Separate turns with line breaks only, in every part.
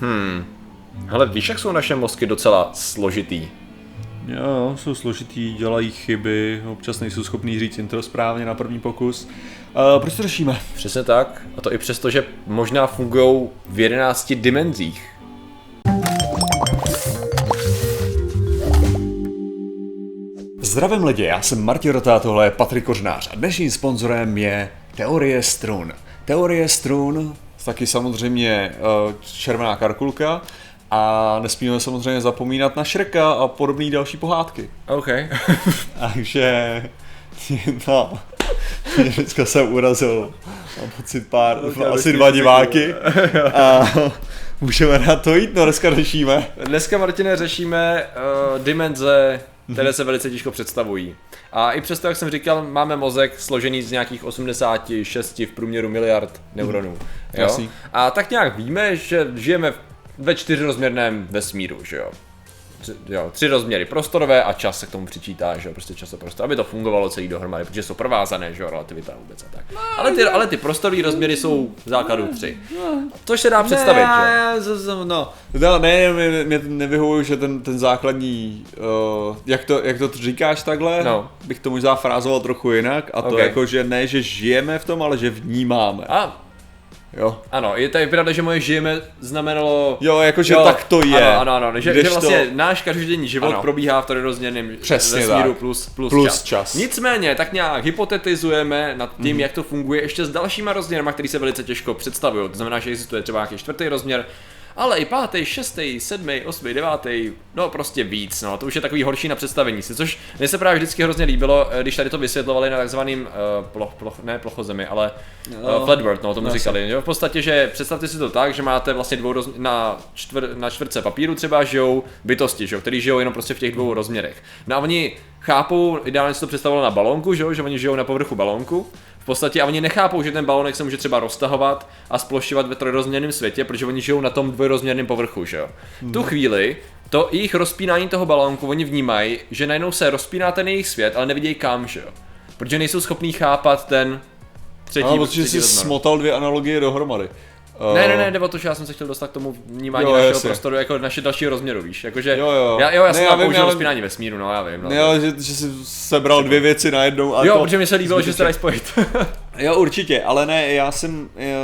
Hmm. Ale víš, jak jsou naše mozky docela složitý.
Jo, jsou složitý, dělají chyby, občas nejsou schopní říct intro správně na první pokus. Uh, proč to řešíme?
Přesně tak. A to i přesto, že možná fungují v 11 dimenzích.
Zdravím lidi, já jsem Martin Rota, tohle je Patrik Kořnář a dnešním sponzorem je Teorie strun. Teorie strun, taky samozřejmě uh, červená karkulka a nesmíme samozřejmě zapomínat na Šreka a podobné další pohádky.
OK.
Takže, no, dneska jsem urazil, mám pocit pár,
Okay,
asi dva diváky a můžeme na to jít, no dneska řešíme.
Dneska, Martine, řešíme uh, dimenze, které se velice těžko představují. A i přesto, jak jsem říkal, máme mozek složený z nějakých 86 v průměru miliard neuronů. Jo?
Jasný.
A tak nějak víme, že žijeme ve čtyřrozměrném vesmíru, že jo. Tři, jo, tři rozměry prostorové a čas se k tomu přičítá, že jo, prostě čas a prostor, aby to fungovalo celý dohromady, protože jsou provázané, že jo, relativita a vůbec a tak. Ale ty, ale ty prostorové rozměry jsou v základu tři. Což se dá představit, že jo.
ne, no, no, ne, mě, mě nevyhovuje, že ten, ten základní, uh, jak, to, jak to říkáš takhle,
No.
bych to možná frázoval trochu jinak a to
Ok.
jako, že ne, že žijeme v tom, ale že vnímáme,
A
jo.
ano, je tady pravda, že moje žijeme znamenalo...
Jo, jakože tak to je.
Ano, ano, ano. Že, že vlastně náš každodenní život
Ano.
probíhá v trojrozměrném
Přesně
vesmíru plus, plus,
Plus
čas.
čas.
Nicméně, tak nějak hypotetizujeme nad tím, jak to funguje ještě s dalšíma rozměrama, který se velice těžko představují. To znamená, že existuje třeba nějaký čtvrtý rozměr, ale i pátý, šestý, sedmý, osmý, devátý, no prostě víc, no, to už je takový horší na představení si, což mně se právě vždycky hrozně líbilo, eh, když tady to vysvětlovali na takzvaným, uh, ploch, ploch, ne plochozemi, ale
No.
uh, flat world, no, tomu
No,
říkali, jo, v podstatě, že představte si to tak, že máte vlastně dvou roz, na, čtvr, na čtvrtce papíru třeba žijou bytosti, že jo, který žijou jenom prostě v těch dvou rozměrech. No a oni chápou, ideálně si to představilo na balónku, že jo, že oni žijou na povrchu balónku, v podstatě a oni nechápou, že ten balónek se může třeba roztahovat a splošťovat ve trojrozměrném světě, protože oni žijou na tom dvojrozměrném povrchu, že jo.
Mhm.
Tu chvíli, to jejich rozpínání toho balónku, oni vnímají, že najednou se rozpíná ten jejich svět, ale nevidějí kam, že jo. Protože nejsou schopní chápat ten třetí,
Ano, protože jsi smotal dvě analogie dohromady.
Ne, ne,
Eh,
ne, jde o to, že já jsem se chtěl dostat k tomu vnímání
Jo,
našeho
jasně.
prostoru jako naše dalšího rozměru, víš, jakože,
Jo, jo.
já, jo, já jsem
Ne, já vím,
použil
ale-
rozpínání vesmíru, no já vím, no.
Ne, ale že, že jsi sebral dvě věci najednou. A
jo,
to
protože mi se líbilo, že se dají spojit.
Jo, určitě, ale ne, já jsem, já,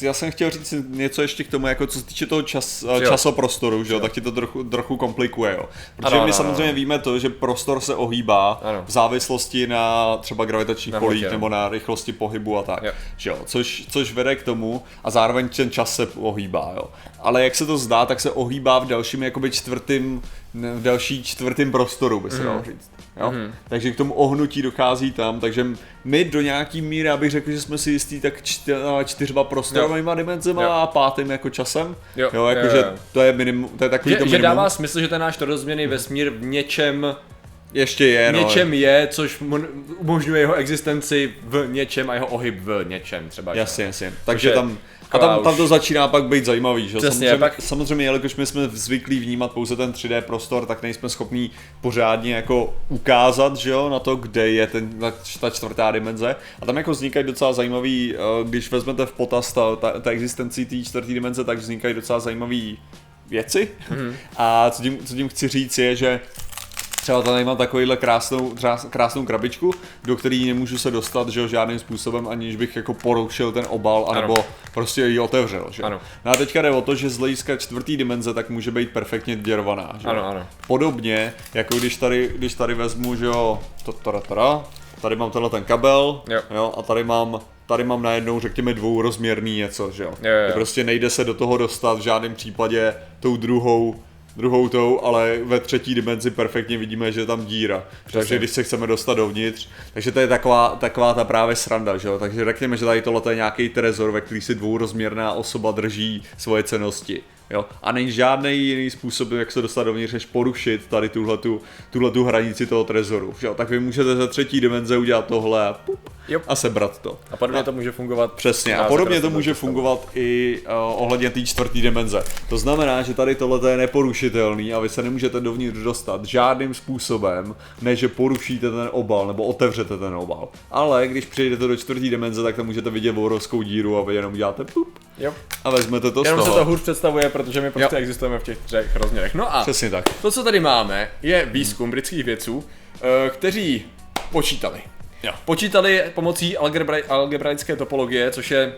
já jsem chtěl říct něco ještě k tomu, jako co se týče toho čas,
Jo.
časoprostoru, že jo, tak ti to trochu, trochu komplikuje, jo. Protože
Ano,
my
ano,
samozřejmě
ano.
víme to, že prostor se ohýbá
Ano.
v závislosti na třeba gravitačních polích nebo na rychlosti pohybu a tak,
Jo.
že jo, což, což vede k tomu a zároveň ten čas se ohýbá, jo. Ale jak se to zdá, tak se ohýbá v dalším jakoby čtvrtým, v další čtvrtým prostoru, by se
Mhm.
dalo říct. Jo? Takže k tomu ohnutí dochází tam, takže my do nějaký míry, abych řekl, že jsme si jistí tak čty, čtyřma prostorovými dimenzema
Jo.
a pátým jako časem.
Jo,
jo, jakože
jo.
to je minimum, to je takový
že,
to
že
minimum.
dává smysl, že ten náš trojrozměrný vesmír v něčem,
Ještě je, no.
něčem je, což umožňuje jeho existenci v něčem a jeho ohyb v něčem třeba. že?
Jasně, jasně. Takže
je
tam, a tam, tam to začíná pak být zajímavý, že?
Přesně,
samozřejmě,
pak-
samozřejmě, jelikož my jsme zvyklí vnímat pouze ten 3D prostor, tak nejsme schopní pořádně jako ukázat, že jo, na to, kde je ten, ta, čtvrtá dimenze. A tam jako vznikají docela zajímavý, eh, když vezmete v potaz ta, ta, ta existenci té čtvrté dimenze, tak vznikají docela zajímavý věci.
Mhm.
A co tím, co tím chci říct je, že Třeba tady mám takovýhle krásnou, krásnou krabičku, do který nemůžu se dostat, že jo, žádným způsobem, aniž bych jako porušil ten obal, anebo prostě ji otevřel, že.
Ano.
No a teďka jde o to, že z hlediska čtvrtý dimenze tak může být perfektně děrovaná, že.
Ano, ano.
Podobně, jako když tady, když tady vezmu, že jo, to, tada, tada, tady mám tenhle ten kabel,
Jo.
jo a tady mám tady mám najednou, řekněme, dvourozměrný něco, že jo.
Jo, jo,
Prostě nejde se do toho dostat v žádném případě tou druhou druhou tou, ale ve třetí dimenzi perfektně vidíme, že je tam díra. Takže když se chceme dostat dovnitř, takže to je taková, taková ta právě sranda, že jo. Takže řekněme, že tady tohle je nějaký trezor, ve který si dvourozměrná osoba drží svoje cenosti. Jo? A není žádný jiný způsob, jak se dostat dovnitř, než porušit tady tuhletu, tuhletu hranici toho trezoru. Že jo? Tak vy můžete ze třetí dimenze udělat tohle a, pup,
Yep.
a sebrat to.
A podobně to může fungovat.
Přesně, a podobně
se
to může fungovat i uh, ohledně té čtvrté dimenze. To znamená, že tady tohle je neporušitelný a vy se nemůžete dovnitř dostat žádným způsobem, než že porušíte ten obal nebo otevřete ten obal. Ale když přejdete do čtvrté dimenze, tak tam můžete vidět obrovskou díru a vy jenom uděláte pup
Jo.
a vezmete to
Jenom
z
se
toho.
to hůř představuje, protože my prostě
Jo.
existujeme v těch třech rozměrech. No a
Přesně tak.
to, co tady máme, je výzkum britských vědců, eh, kteří počítali.
Jo.
Počítali pomocí algebra, algebraické topologie, což je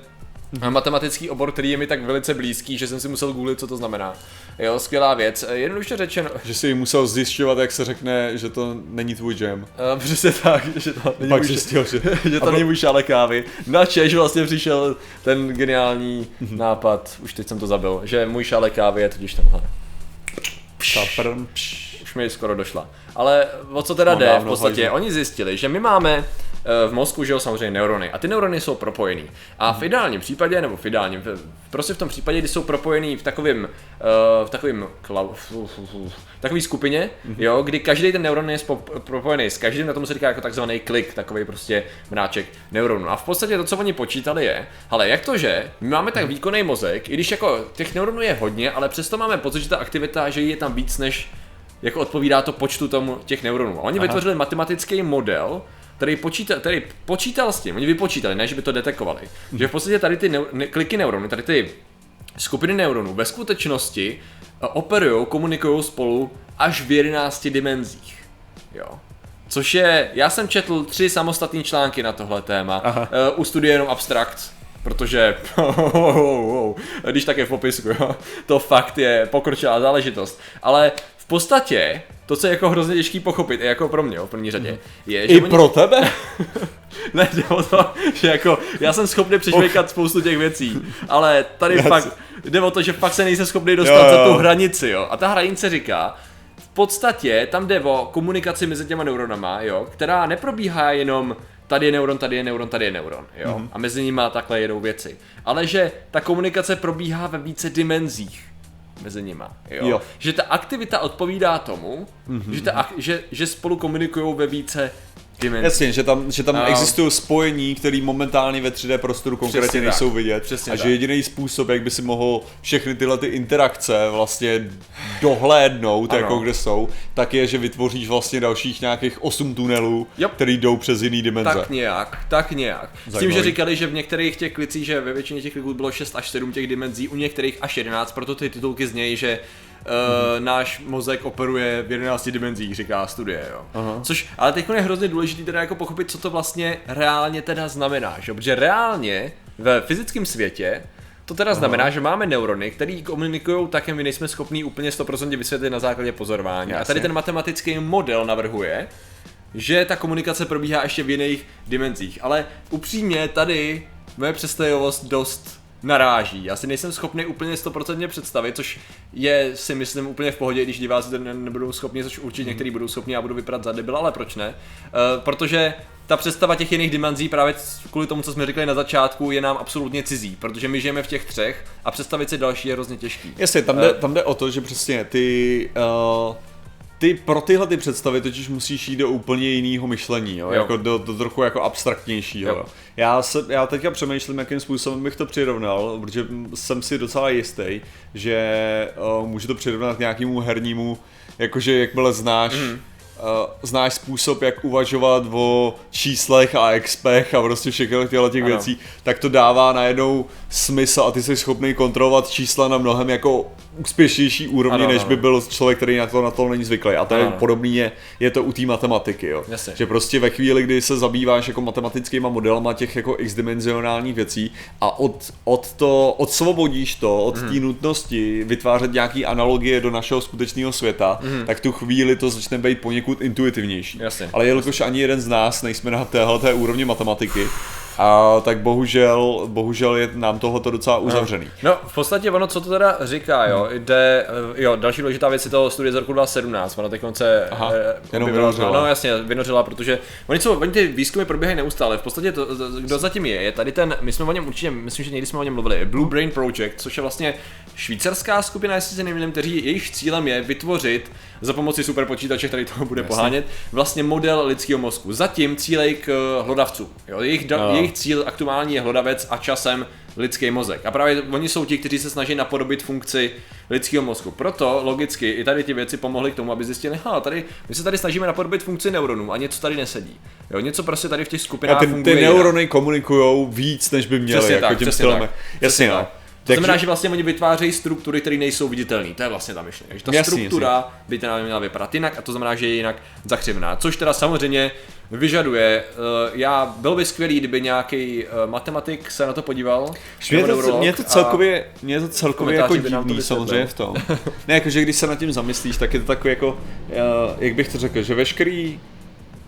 matematický obor, který je mi tak velice blízký, že jsem si musel googlit, co to znamená. Jo, skvělá věc. Eh, Jednoduše řečeno,
Že si musel zjišťovat, jak se řekne, že to není tvůj jam.
Uh, přesně tak, že to není
Pak
můj,
zjistil, že...
že to není můj šálek kávy. Na Češ vlastně přišel ten geniální nápad, už teď jsem to zabil, že můj šálek kávy je totiž tenhle.
Ta prm, pš.
Mi skoro došla. Ale o co teda
Mám
jde? V podstatě
hajzl.
oni zjistili, že my máme eh, v mozku, že jo, samozřejmě neurony. A ty neurony jsou propojený. A v ideálním případě, nebo v ideálním, prostě v tom případě, kdy jsou propojený v takovém, eh, v takovém, klau, takový skupině, jo, kdy každý ten neuron je propojený s každým, na tomu se říká jako takzvaný klik, takový prostě mráček neuronů. A v podstatě to, co oni počítali, je, ale jak to, že my máme tak výkonný mozek, i když jako těch neuronů je hodně, ale přesto máme pocit, že ta aktivita, že je tam víc než jako odpovídá to počtu tomu těch neuronů. A oni
Aha.
vytvořili matematický model, který, počítal, který počítal s tím, oni vypočítali, ne, že by to detekovali, že v podstatě tady ty neu, ne, kliky neuronů, tady ty skupiny neuronů ve skutečnosti operují, komunikují spolu až v 11 dimenzích. Jo. Což je, já jsem četl tři samostatné články na tohle téma.
Aha.
Uh, u studie jenom abstrakt, protože když tak je v popisku, jo, to fakt je pokročilá záležitost. Ale v podstatě, to, co je jako hrozně těžký pochopit, i jako pro mě v první řadě, je, že
I
oni-
pro tebe?
ne, jde o to, že jako já jsem schopný přešvejkat spoustu těch věcí, ale tady
Já
fakt
si-
jde o to, že fakt se nejsem schopný dostat
Jo,
za
jo.
tu hranici, jo. A ta hranice říká, v podstatě tam jde o komunikaci mezi těma neuronama, jo, která neprobíhá jenom tady je neuron, tady je neuron, tady je neuron, jo.
Mhm.
A mezi nimi takhle jedou věci. Ale že ta komunikace probíhá ve více dimenzích mezi nima, jo.
Jo.
Že ta aktivita odpovídá tomu,
Mhm.
že, ta, ak- že, že spolu komunikují ve více dimenzích.
Jasně, že tam, že tam
A-
existují spojení, které momentálně ve 3D prostoru konkrétně
Přesně tak.
nejsou vidět.
Přesně
a že
tak.
jediný způsob, jak by si mohl všechny tyhle ty interakce vlastně dohlédnout,
Ano.
jako kde jsou, tak je, že vytvoříš vlastně dalších nějakých 8 tunelů,
Yep.
který jdou přes jiný dimenze.
Tak nějak, tak nějak. S tím,
Zajímavý.
že říkali, že v některých těch klicích, že ve většině těch kliků bylo 6 až 7 těch dimenzí, u některých až 11, proto ty titulky znějí, že Uh, náš mozek operuje v 11 dimenzích, říká studie, jo.
Aha.
Což, ale teď je hrozně důležité teda jako pochopit, co to vlastně reálně teda znamená, že? Protože reálně ve fyzickém světě to teda znamená, že máme neurony, které komunikují tak, jak my nejsme schopní úplně 100% vysvětlit na základě pozorování. A tady
Jasně.
ten matematický model navrhuje, že ta komunikace probíhá ještě v jiných dimenzích. Ale upřímně tady moje představivost dost naráží. Já si nejsem schopný úplně 100% představit, což je si myslím úplně v pohodě, když diváci to ne- nebudou schopni, což určitě některý budou schopni a budu vypadat za debil, ale proč ne? Uh, protože ta představa těch jiných dimenzí právě kvůli tomu, co jsme říkali na začátku, je nám absolutně cizí, protože my žijeme v těch třech a představit si další je hrozně těžký.
Jasně, tam jde,
Eh.
tam jde o to, že přesně ty, uh, ty pro tyhle ty představy totiž musíš jít do úplně jiného myšlení, jo?
Jo.
Jako do, do, trochu jako abstraktnějšího.
Jo.
Já, se, já teďka přemýšlím, jakým způsobem bych to přirovnal, protože jsem si docela jistý, že uh, můžu to přirovnat k nějakému hernímu, jakože jakmile znáš mm. Uh, znáš způsob, jak uvažovat o číslech a expech a prostě všech těchto těch
Ano.
věcí, tak to dává najednou smysl a ty jsi schopný kontrolovat čísla na mnohem jako úspěšnější úrovni,
Ano,
než
ano.
by byl člověk, který na to, na to není zvyklý. A to je
Ano.
podobný je, je to u té matematiky, jo.
Jasně.
Že prostě ve chvíli, kdy se zabýváš jako matematickýma modelama těch jako x-dimenzionálních věcí a od, od to, odsvobodíš to od
Mhm.
té nutnosti vytvářet nějaký analogie do našeho skutečného světa, tak tu chvíli to začne být poněkud intuitivnější.
Jasně.
Ale jelikož ani jeden z nás nejsme na téhle úrovni matematiky, a tak bohužel, bohužel je nám tohoto docela uzavřený.
No, v podstatě ono, co to teda říká, jo, jde, eh, jo, další důležitá věc je to studie z roku 2017, ona teď konce
Aha,
eh,
jenom vynořila.
No jasně, vynořila, protože oni, jsou, oni ty výzkumy probíhají neustále, v podstatě to, kdo zatím je, je tady ten, my jsme o něm určitě, myslím, že někdy jsme o něm mluvili, Blue Brain Project, což je vlastně švýcarská skupina, jestli se nemýlím, kteří jejich cílem je vytvořit za pomoci superpočítače, který toho bude
Jasně.
pohánět, vlastně model lidského mozku. Zatím cílej k eh, hlodavcům. Jo, jejich, da,
No.
jejich cíl aktuální je hlodavec a časem lidský mozek. A právě oni jsou ti, kteří se snaží napodobit funkci lidského mozku. Proto logicky i tady ty věci pomohly k tomu, aby zjistili, ha, tady, my se tady snažíme napodobit funkci neuronů a něco tady nesedí. Jo, něco prostě tady v těch
A
skupinách
ty,
funguje
ty neurony komunikujou víc, než by měly,
Přesně
jako
tak,
tím
přesně
stylem.
tak.
Jasně,
Přesně
no.
To znamená, že vlastně oni vytvářejí struktury, které nejsou viditelné. To je vlastně ta myšlenka. Že ta
Jasný,
struktura by teda měla vypadat jinak a to znamená, že je jinak zakřivná. Což teda samozřejmě vyžaduje, uh, já byl by skvělý, kdyby nějaký uh, matematik se na to podíval.
Mě to, mě to celkově, mě je to celkově jako
to
divný
vysvětlil.
samozřejmě v tom. Ne, jakože když se nad tím zamyslíš, tak je to takový jako, uh, jak bych to řekl, že veškerý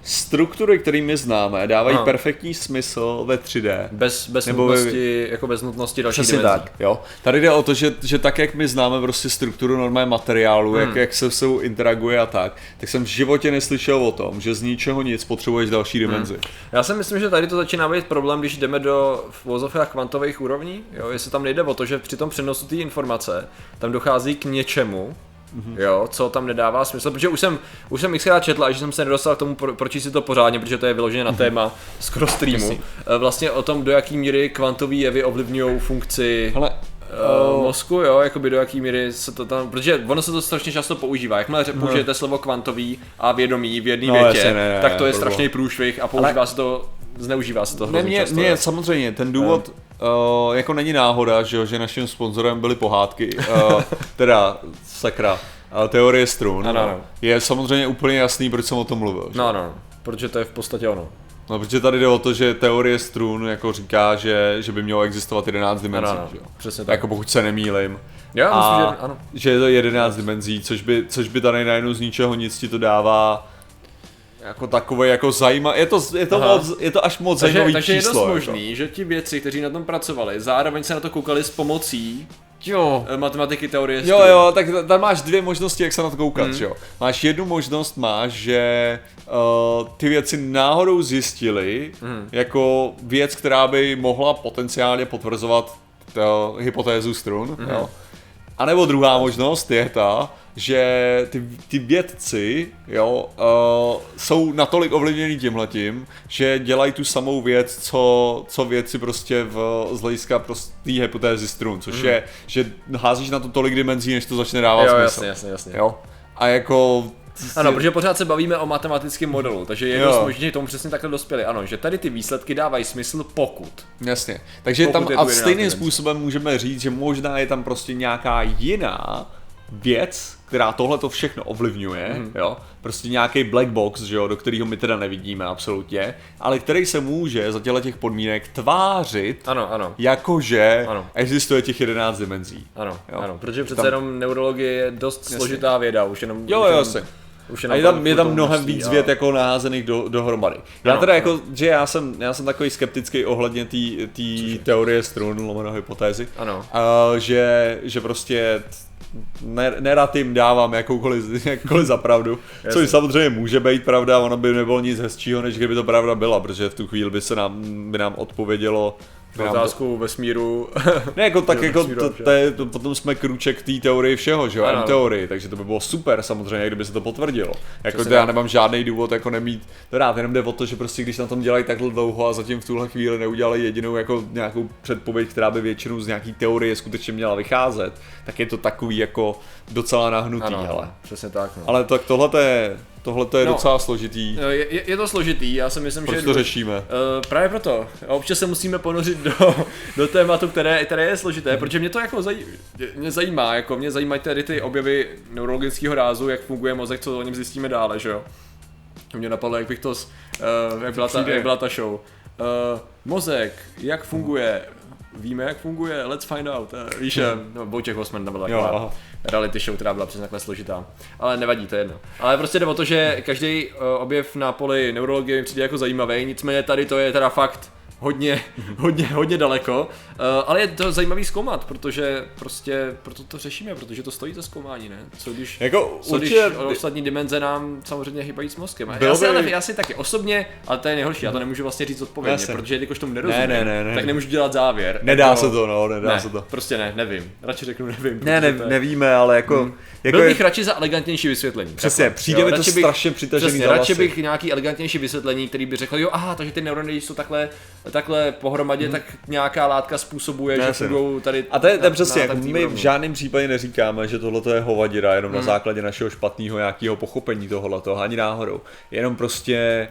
struktury, které my známe, dávají
Aha.
perfektní smysl ve 3D.
Bez, bez
Nebo
nutnosti, jako bez nutnosti
Přesně
dimenzí.
tak, jo. Tady jde o to, že, že tak, jak my známe prostě strukturu normálně materiálu,
Hmm.
jak, jak se sebou interaguje a tak, tak jsem v životě neslyšel o tom, že z ničeho nic potřebuješ další dimenzi.
Já si myslím, že tady to začíná být problém, když jdeme do v uvozovkách kvantových úrovní, jo, jestli tam nejde o to, že při tom přenosu té informace tam dochází k něčemu,
Mhm.
jo, co tam nedává smysl, protože už jsem, už jsem xkrát četl a že jsem se nedostal k tomu pro, pročíst si to pořádně, protože to je vyloženě
Mhm.
na téma skoro streamu, Eh, vlastně o tom, do jaký míry kvantové jevy ovlivňují funkci
Hele,
uh, mozku, jo, jakoby do jaký míry se to tam, protože ono se to strašně často používá, jakmile ře- použijete slovo kvantový a vědomí v jedné
No,
větě,
jasně, ne, ne,
tak to je strašný průšvih a používá se to, zneužívá se to
Ne, mě,
často.
mě samozřejmě, ten důvod, uh, jako není náhoda, že, že naším sponzorem byly pohádky, uh, teda sakra, uh, teorie strun,
Ano, ano.
je samozřejmě úplně jasný, proč jsem o tom mluvil. že?
No, no, protože to je v podstatě ono.
No, protože tady jde o to, že teorie strun jako říká, že, že by mělo existovat 11 dimenzí,
Ano, ano,
že
přesně tak.
Jako pokud se nemýlim.
Já
a
myslím, že ano.
že je to 11 dimenzí, což by, což by tady najednou z ničeho nic ti to dává jako takové jako zajímavé, je to, je to,
Aha.
moc, je to až moc
Takže,
zajímavý
takže je
číslo.
dost
jako.
možný, že ti vědci, kteří na tom pracovali, zároveň se na to koukali s pomocí
Jo.
eh, matematiky teorie
Jo, jo, tak tam máš dvě možnosti, jak se na to koukat,
Hmm.
mm. jo. Máš jednu možnost, máš, že uh, ty věci náhodou zjistili
Hmm.
jako věc, která by mohla potenciálně potvrzovat to, hypotézu strun,
Hmm.
jo. A nebo druhá možnost je ta, že ty, ty vědci jo, uh, jsou natolik ovlivněni tímhletím, že dělají tu samou věc, co, co vědci prostě v, z hlediska té hypotézy strun, což je, že házíš na to tolik dimenzí, než to začne dávat.
Jo,
smysl.
jasně, jasně, jasně.
Jo? A jako...
Ano, protože pořád se bavíme o matematickém modelu, takže je dost možné, že tomu přesně takhle dospěli. Ano, že tady ty výsledky dávají smysl, pokud.
Jasně. Takže
Pokud
tam a
11
stejným způsobem můžeme říct, že možná je tam prostě nějaká jiná věc, která tohle to všechno ovlivňuje, mm. jo, prostě nějaký black box, že jo, do kterého my teda nevidíme absolutně, ale který se může za těle těch podmínek tvářit,
Ano, ano.
jakože
Ano.
existuje těch 11 dimenzí.
Ano,
Jo.
ano, protože přece
Tam-
jenom neurologie je dost složitá věda, už jenom...
Jo, jo,
jenom,
jasně.
Už
A je tam, je tam mnohem
množství
víc
a-
věd jako naházených do, dohromady. Já
Ano,
teda
ano.
jako, že já jsem, já jsem takový skeptický ohledně té teorie strun, lomeno hypotézy.
Ano.
A, že, že prostě ne, nerad jim dávám jakoukoliv, jakoukoliv za pravdu, což samozřejmě může být pravda, ono by nebylo nic hezčího, než kdyby to pravda byla, protože v tu chvíli by se nám, by nám odpovědělo to-
Otázku vesmíru.
ne, jako tak jako to, to, je, to, potom jsme kruček té teorii všeho, že jo,
Ano,
M
ano.
teorii, takže to by bylo super samozřejmě, kdyby se to potvrdilo. Jako to já nemám žádný důvod jako nemít, to rád, jenom jde o to, že prostě když na tom dělají takhle dlouho a zatím v tuhle chvíli neudělali jedinou jako nějakou předpověď, která by většinou z nějaký teorie skutečně měla vycházet, tak je to takový jako docela nahnutý,
ano,
hele.
přesně tak. No.
Ale tak tohle je, tohle je
No.
docela složitý,
Je, je, je to složitý, já si myslím,
proč
že...
to řešíme?
Uh, právě proto. A Občas se musíme ponořit do, do tématu, které, které je složité, protože mě to jako zaj, mě zajímá, jako mě zajímají tady ty objevy neurologického rázu, jak funguje mozek, co o něm zjistíme dále, že jo. Mě napadlo, jak bych to, s- uh, jak, byla ta, jak byla ta show. Uh, mozek, jak funguje, víme, jak funguje, let's find out. Uh, víš, uh, no, Vojtěch Osman tam byla taková reality show, která byla přesně takhle složitá. Ale nevadí, to je jedno. Ale prostě jde o to, že každý uh, objev na poli neurologie mi přijde jako zajímavý, nicméně tady to je teda fakt hodně, hodně, hodně daleko. Uh, ale je to zajímavý zkoumat, protože prostě proto to řešíme, protože to stojí za zkoumání, ne? Co když,
Jako
co když
určitě,
ostatní dimenze nám samozřejmě hýbají s mozkem.
Bylo
já si,
by-
ale, já si taky osobně, ale to je nejhorší, já to nemůžu vlastně říct odpovědně,
Jasně.
protože jakož tomu nerozumím,
Ne, ne, ne, ne.
tak nemůžu dělat závěr.
nedá
Jako-
se to, no, nedá
ne,
se to.
prostě ne, nevím. Radši řeknu nevím.
Ne, ne,
to je-
nevíme, ale jako,
Hmm.
jako
Byl
je-
bych radši za elegantnější vysvětlení.
Přesně,
Takhle.
přijde mi to strašně přitažený
radši bych nějaký elegantnější vysvětlení, který by řekl, jo, aha, takže ty neurony, když jsou takhle, takhle pohromadě, tak nějaká látka způsobuje,
Ne,
že
jasně,
fungují tady.
A to je, to je
na-
přesně, jako my v žádném případě neříkáme, že tohle je hovadina, jenom
Hmm.
na základě našeho špatného nějakého pochopení tohoto, ani náhodou. Jenom prostě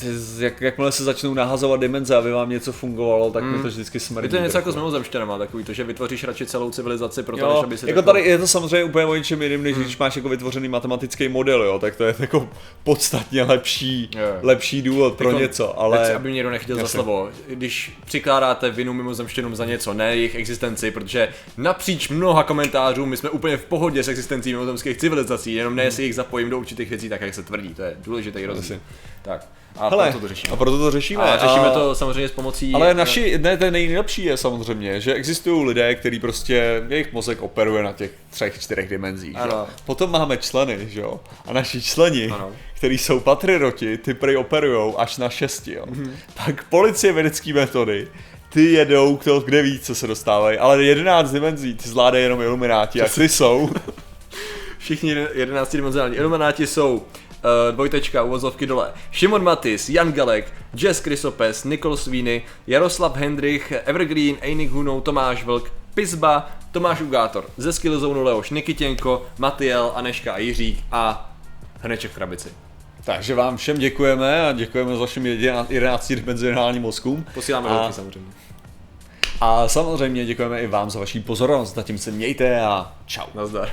ty, jak, jakmile se začnou nahazovat dimenze, aby vám něco fungovalo, tak mi to vždycky smrdí.
Je to něco jako s mimozemštěnama, takový to, že vytvoříš radši celou civilizaci pro to, než
Jo,
aby si
jako tady je to samozřejmě úplně o něčem jiným, než když máš jako vytvořený matematický model, jo, tak to je jako podstatně lepší,
Jo, jo.
lepší důvod pro
Jako,
něco, ale...
Tak, aby mě někdo nechytil za slovo, když přikládáte vinu mimozemštěnům za něco, ne jejich existenci, protože napříč mnoha komentářů my jsme úplně v pohodě s existencí mimozemských civilizací, jenom ne si jich zapojím do určitých věcí, tak jak se tvrdí, to je důležitý rozdíl. Tak, a
Hele,
proto to řešíme.
a proto to řešíme.
A řešíme to samozřejmě s pomocí...
Ale
eh,
naši, ne, ten nejlepší je samozřejmě, že existují lidé, kteří prostě, jejich mozek operuje na těch třech, čtyřech dimenzích. že.
Ano.
Potom máme členy, že jo. A naši členi,
Ano.
kteří jsou patrioti, ty prej operujou až na šesti, jo.
Mhm.
Tak policie vědecké metody, ty jedou kdo kde ví, co se dostávají, ale 11 dimenzí, ty zvládají jenom ilumináti a ty jsou.
Všichni 11 dimenzionální ilumináti jsou uh, dvojtečka, uvozovky dole. Šimon Matis, Jan Galek, Jess Krysopes, Nikol Svíny, Jaroslav Hendrich, Evergreen, Einik Hunou, Tomáš Vlk, Pizba, Tomáš Ugátor, ze Skillzone Leoš Nikitěnko, Matiel, Aneška a Jiřík a Hrneček v krabici.
Takže vám všem děkujeme a děkujeme za vašim 11 dimenzionálním mozkům.
Posíláme
a,
samozřejmě.
a samozřejmě děkujeme i vám za vaši pozornost. Zatím se mějte a čau.
Nazdar.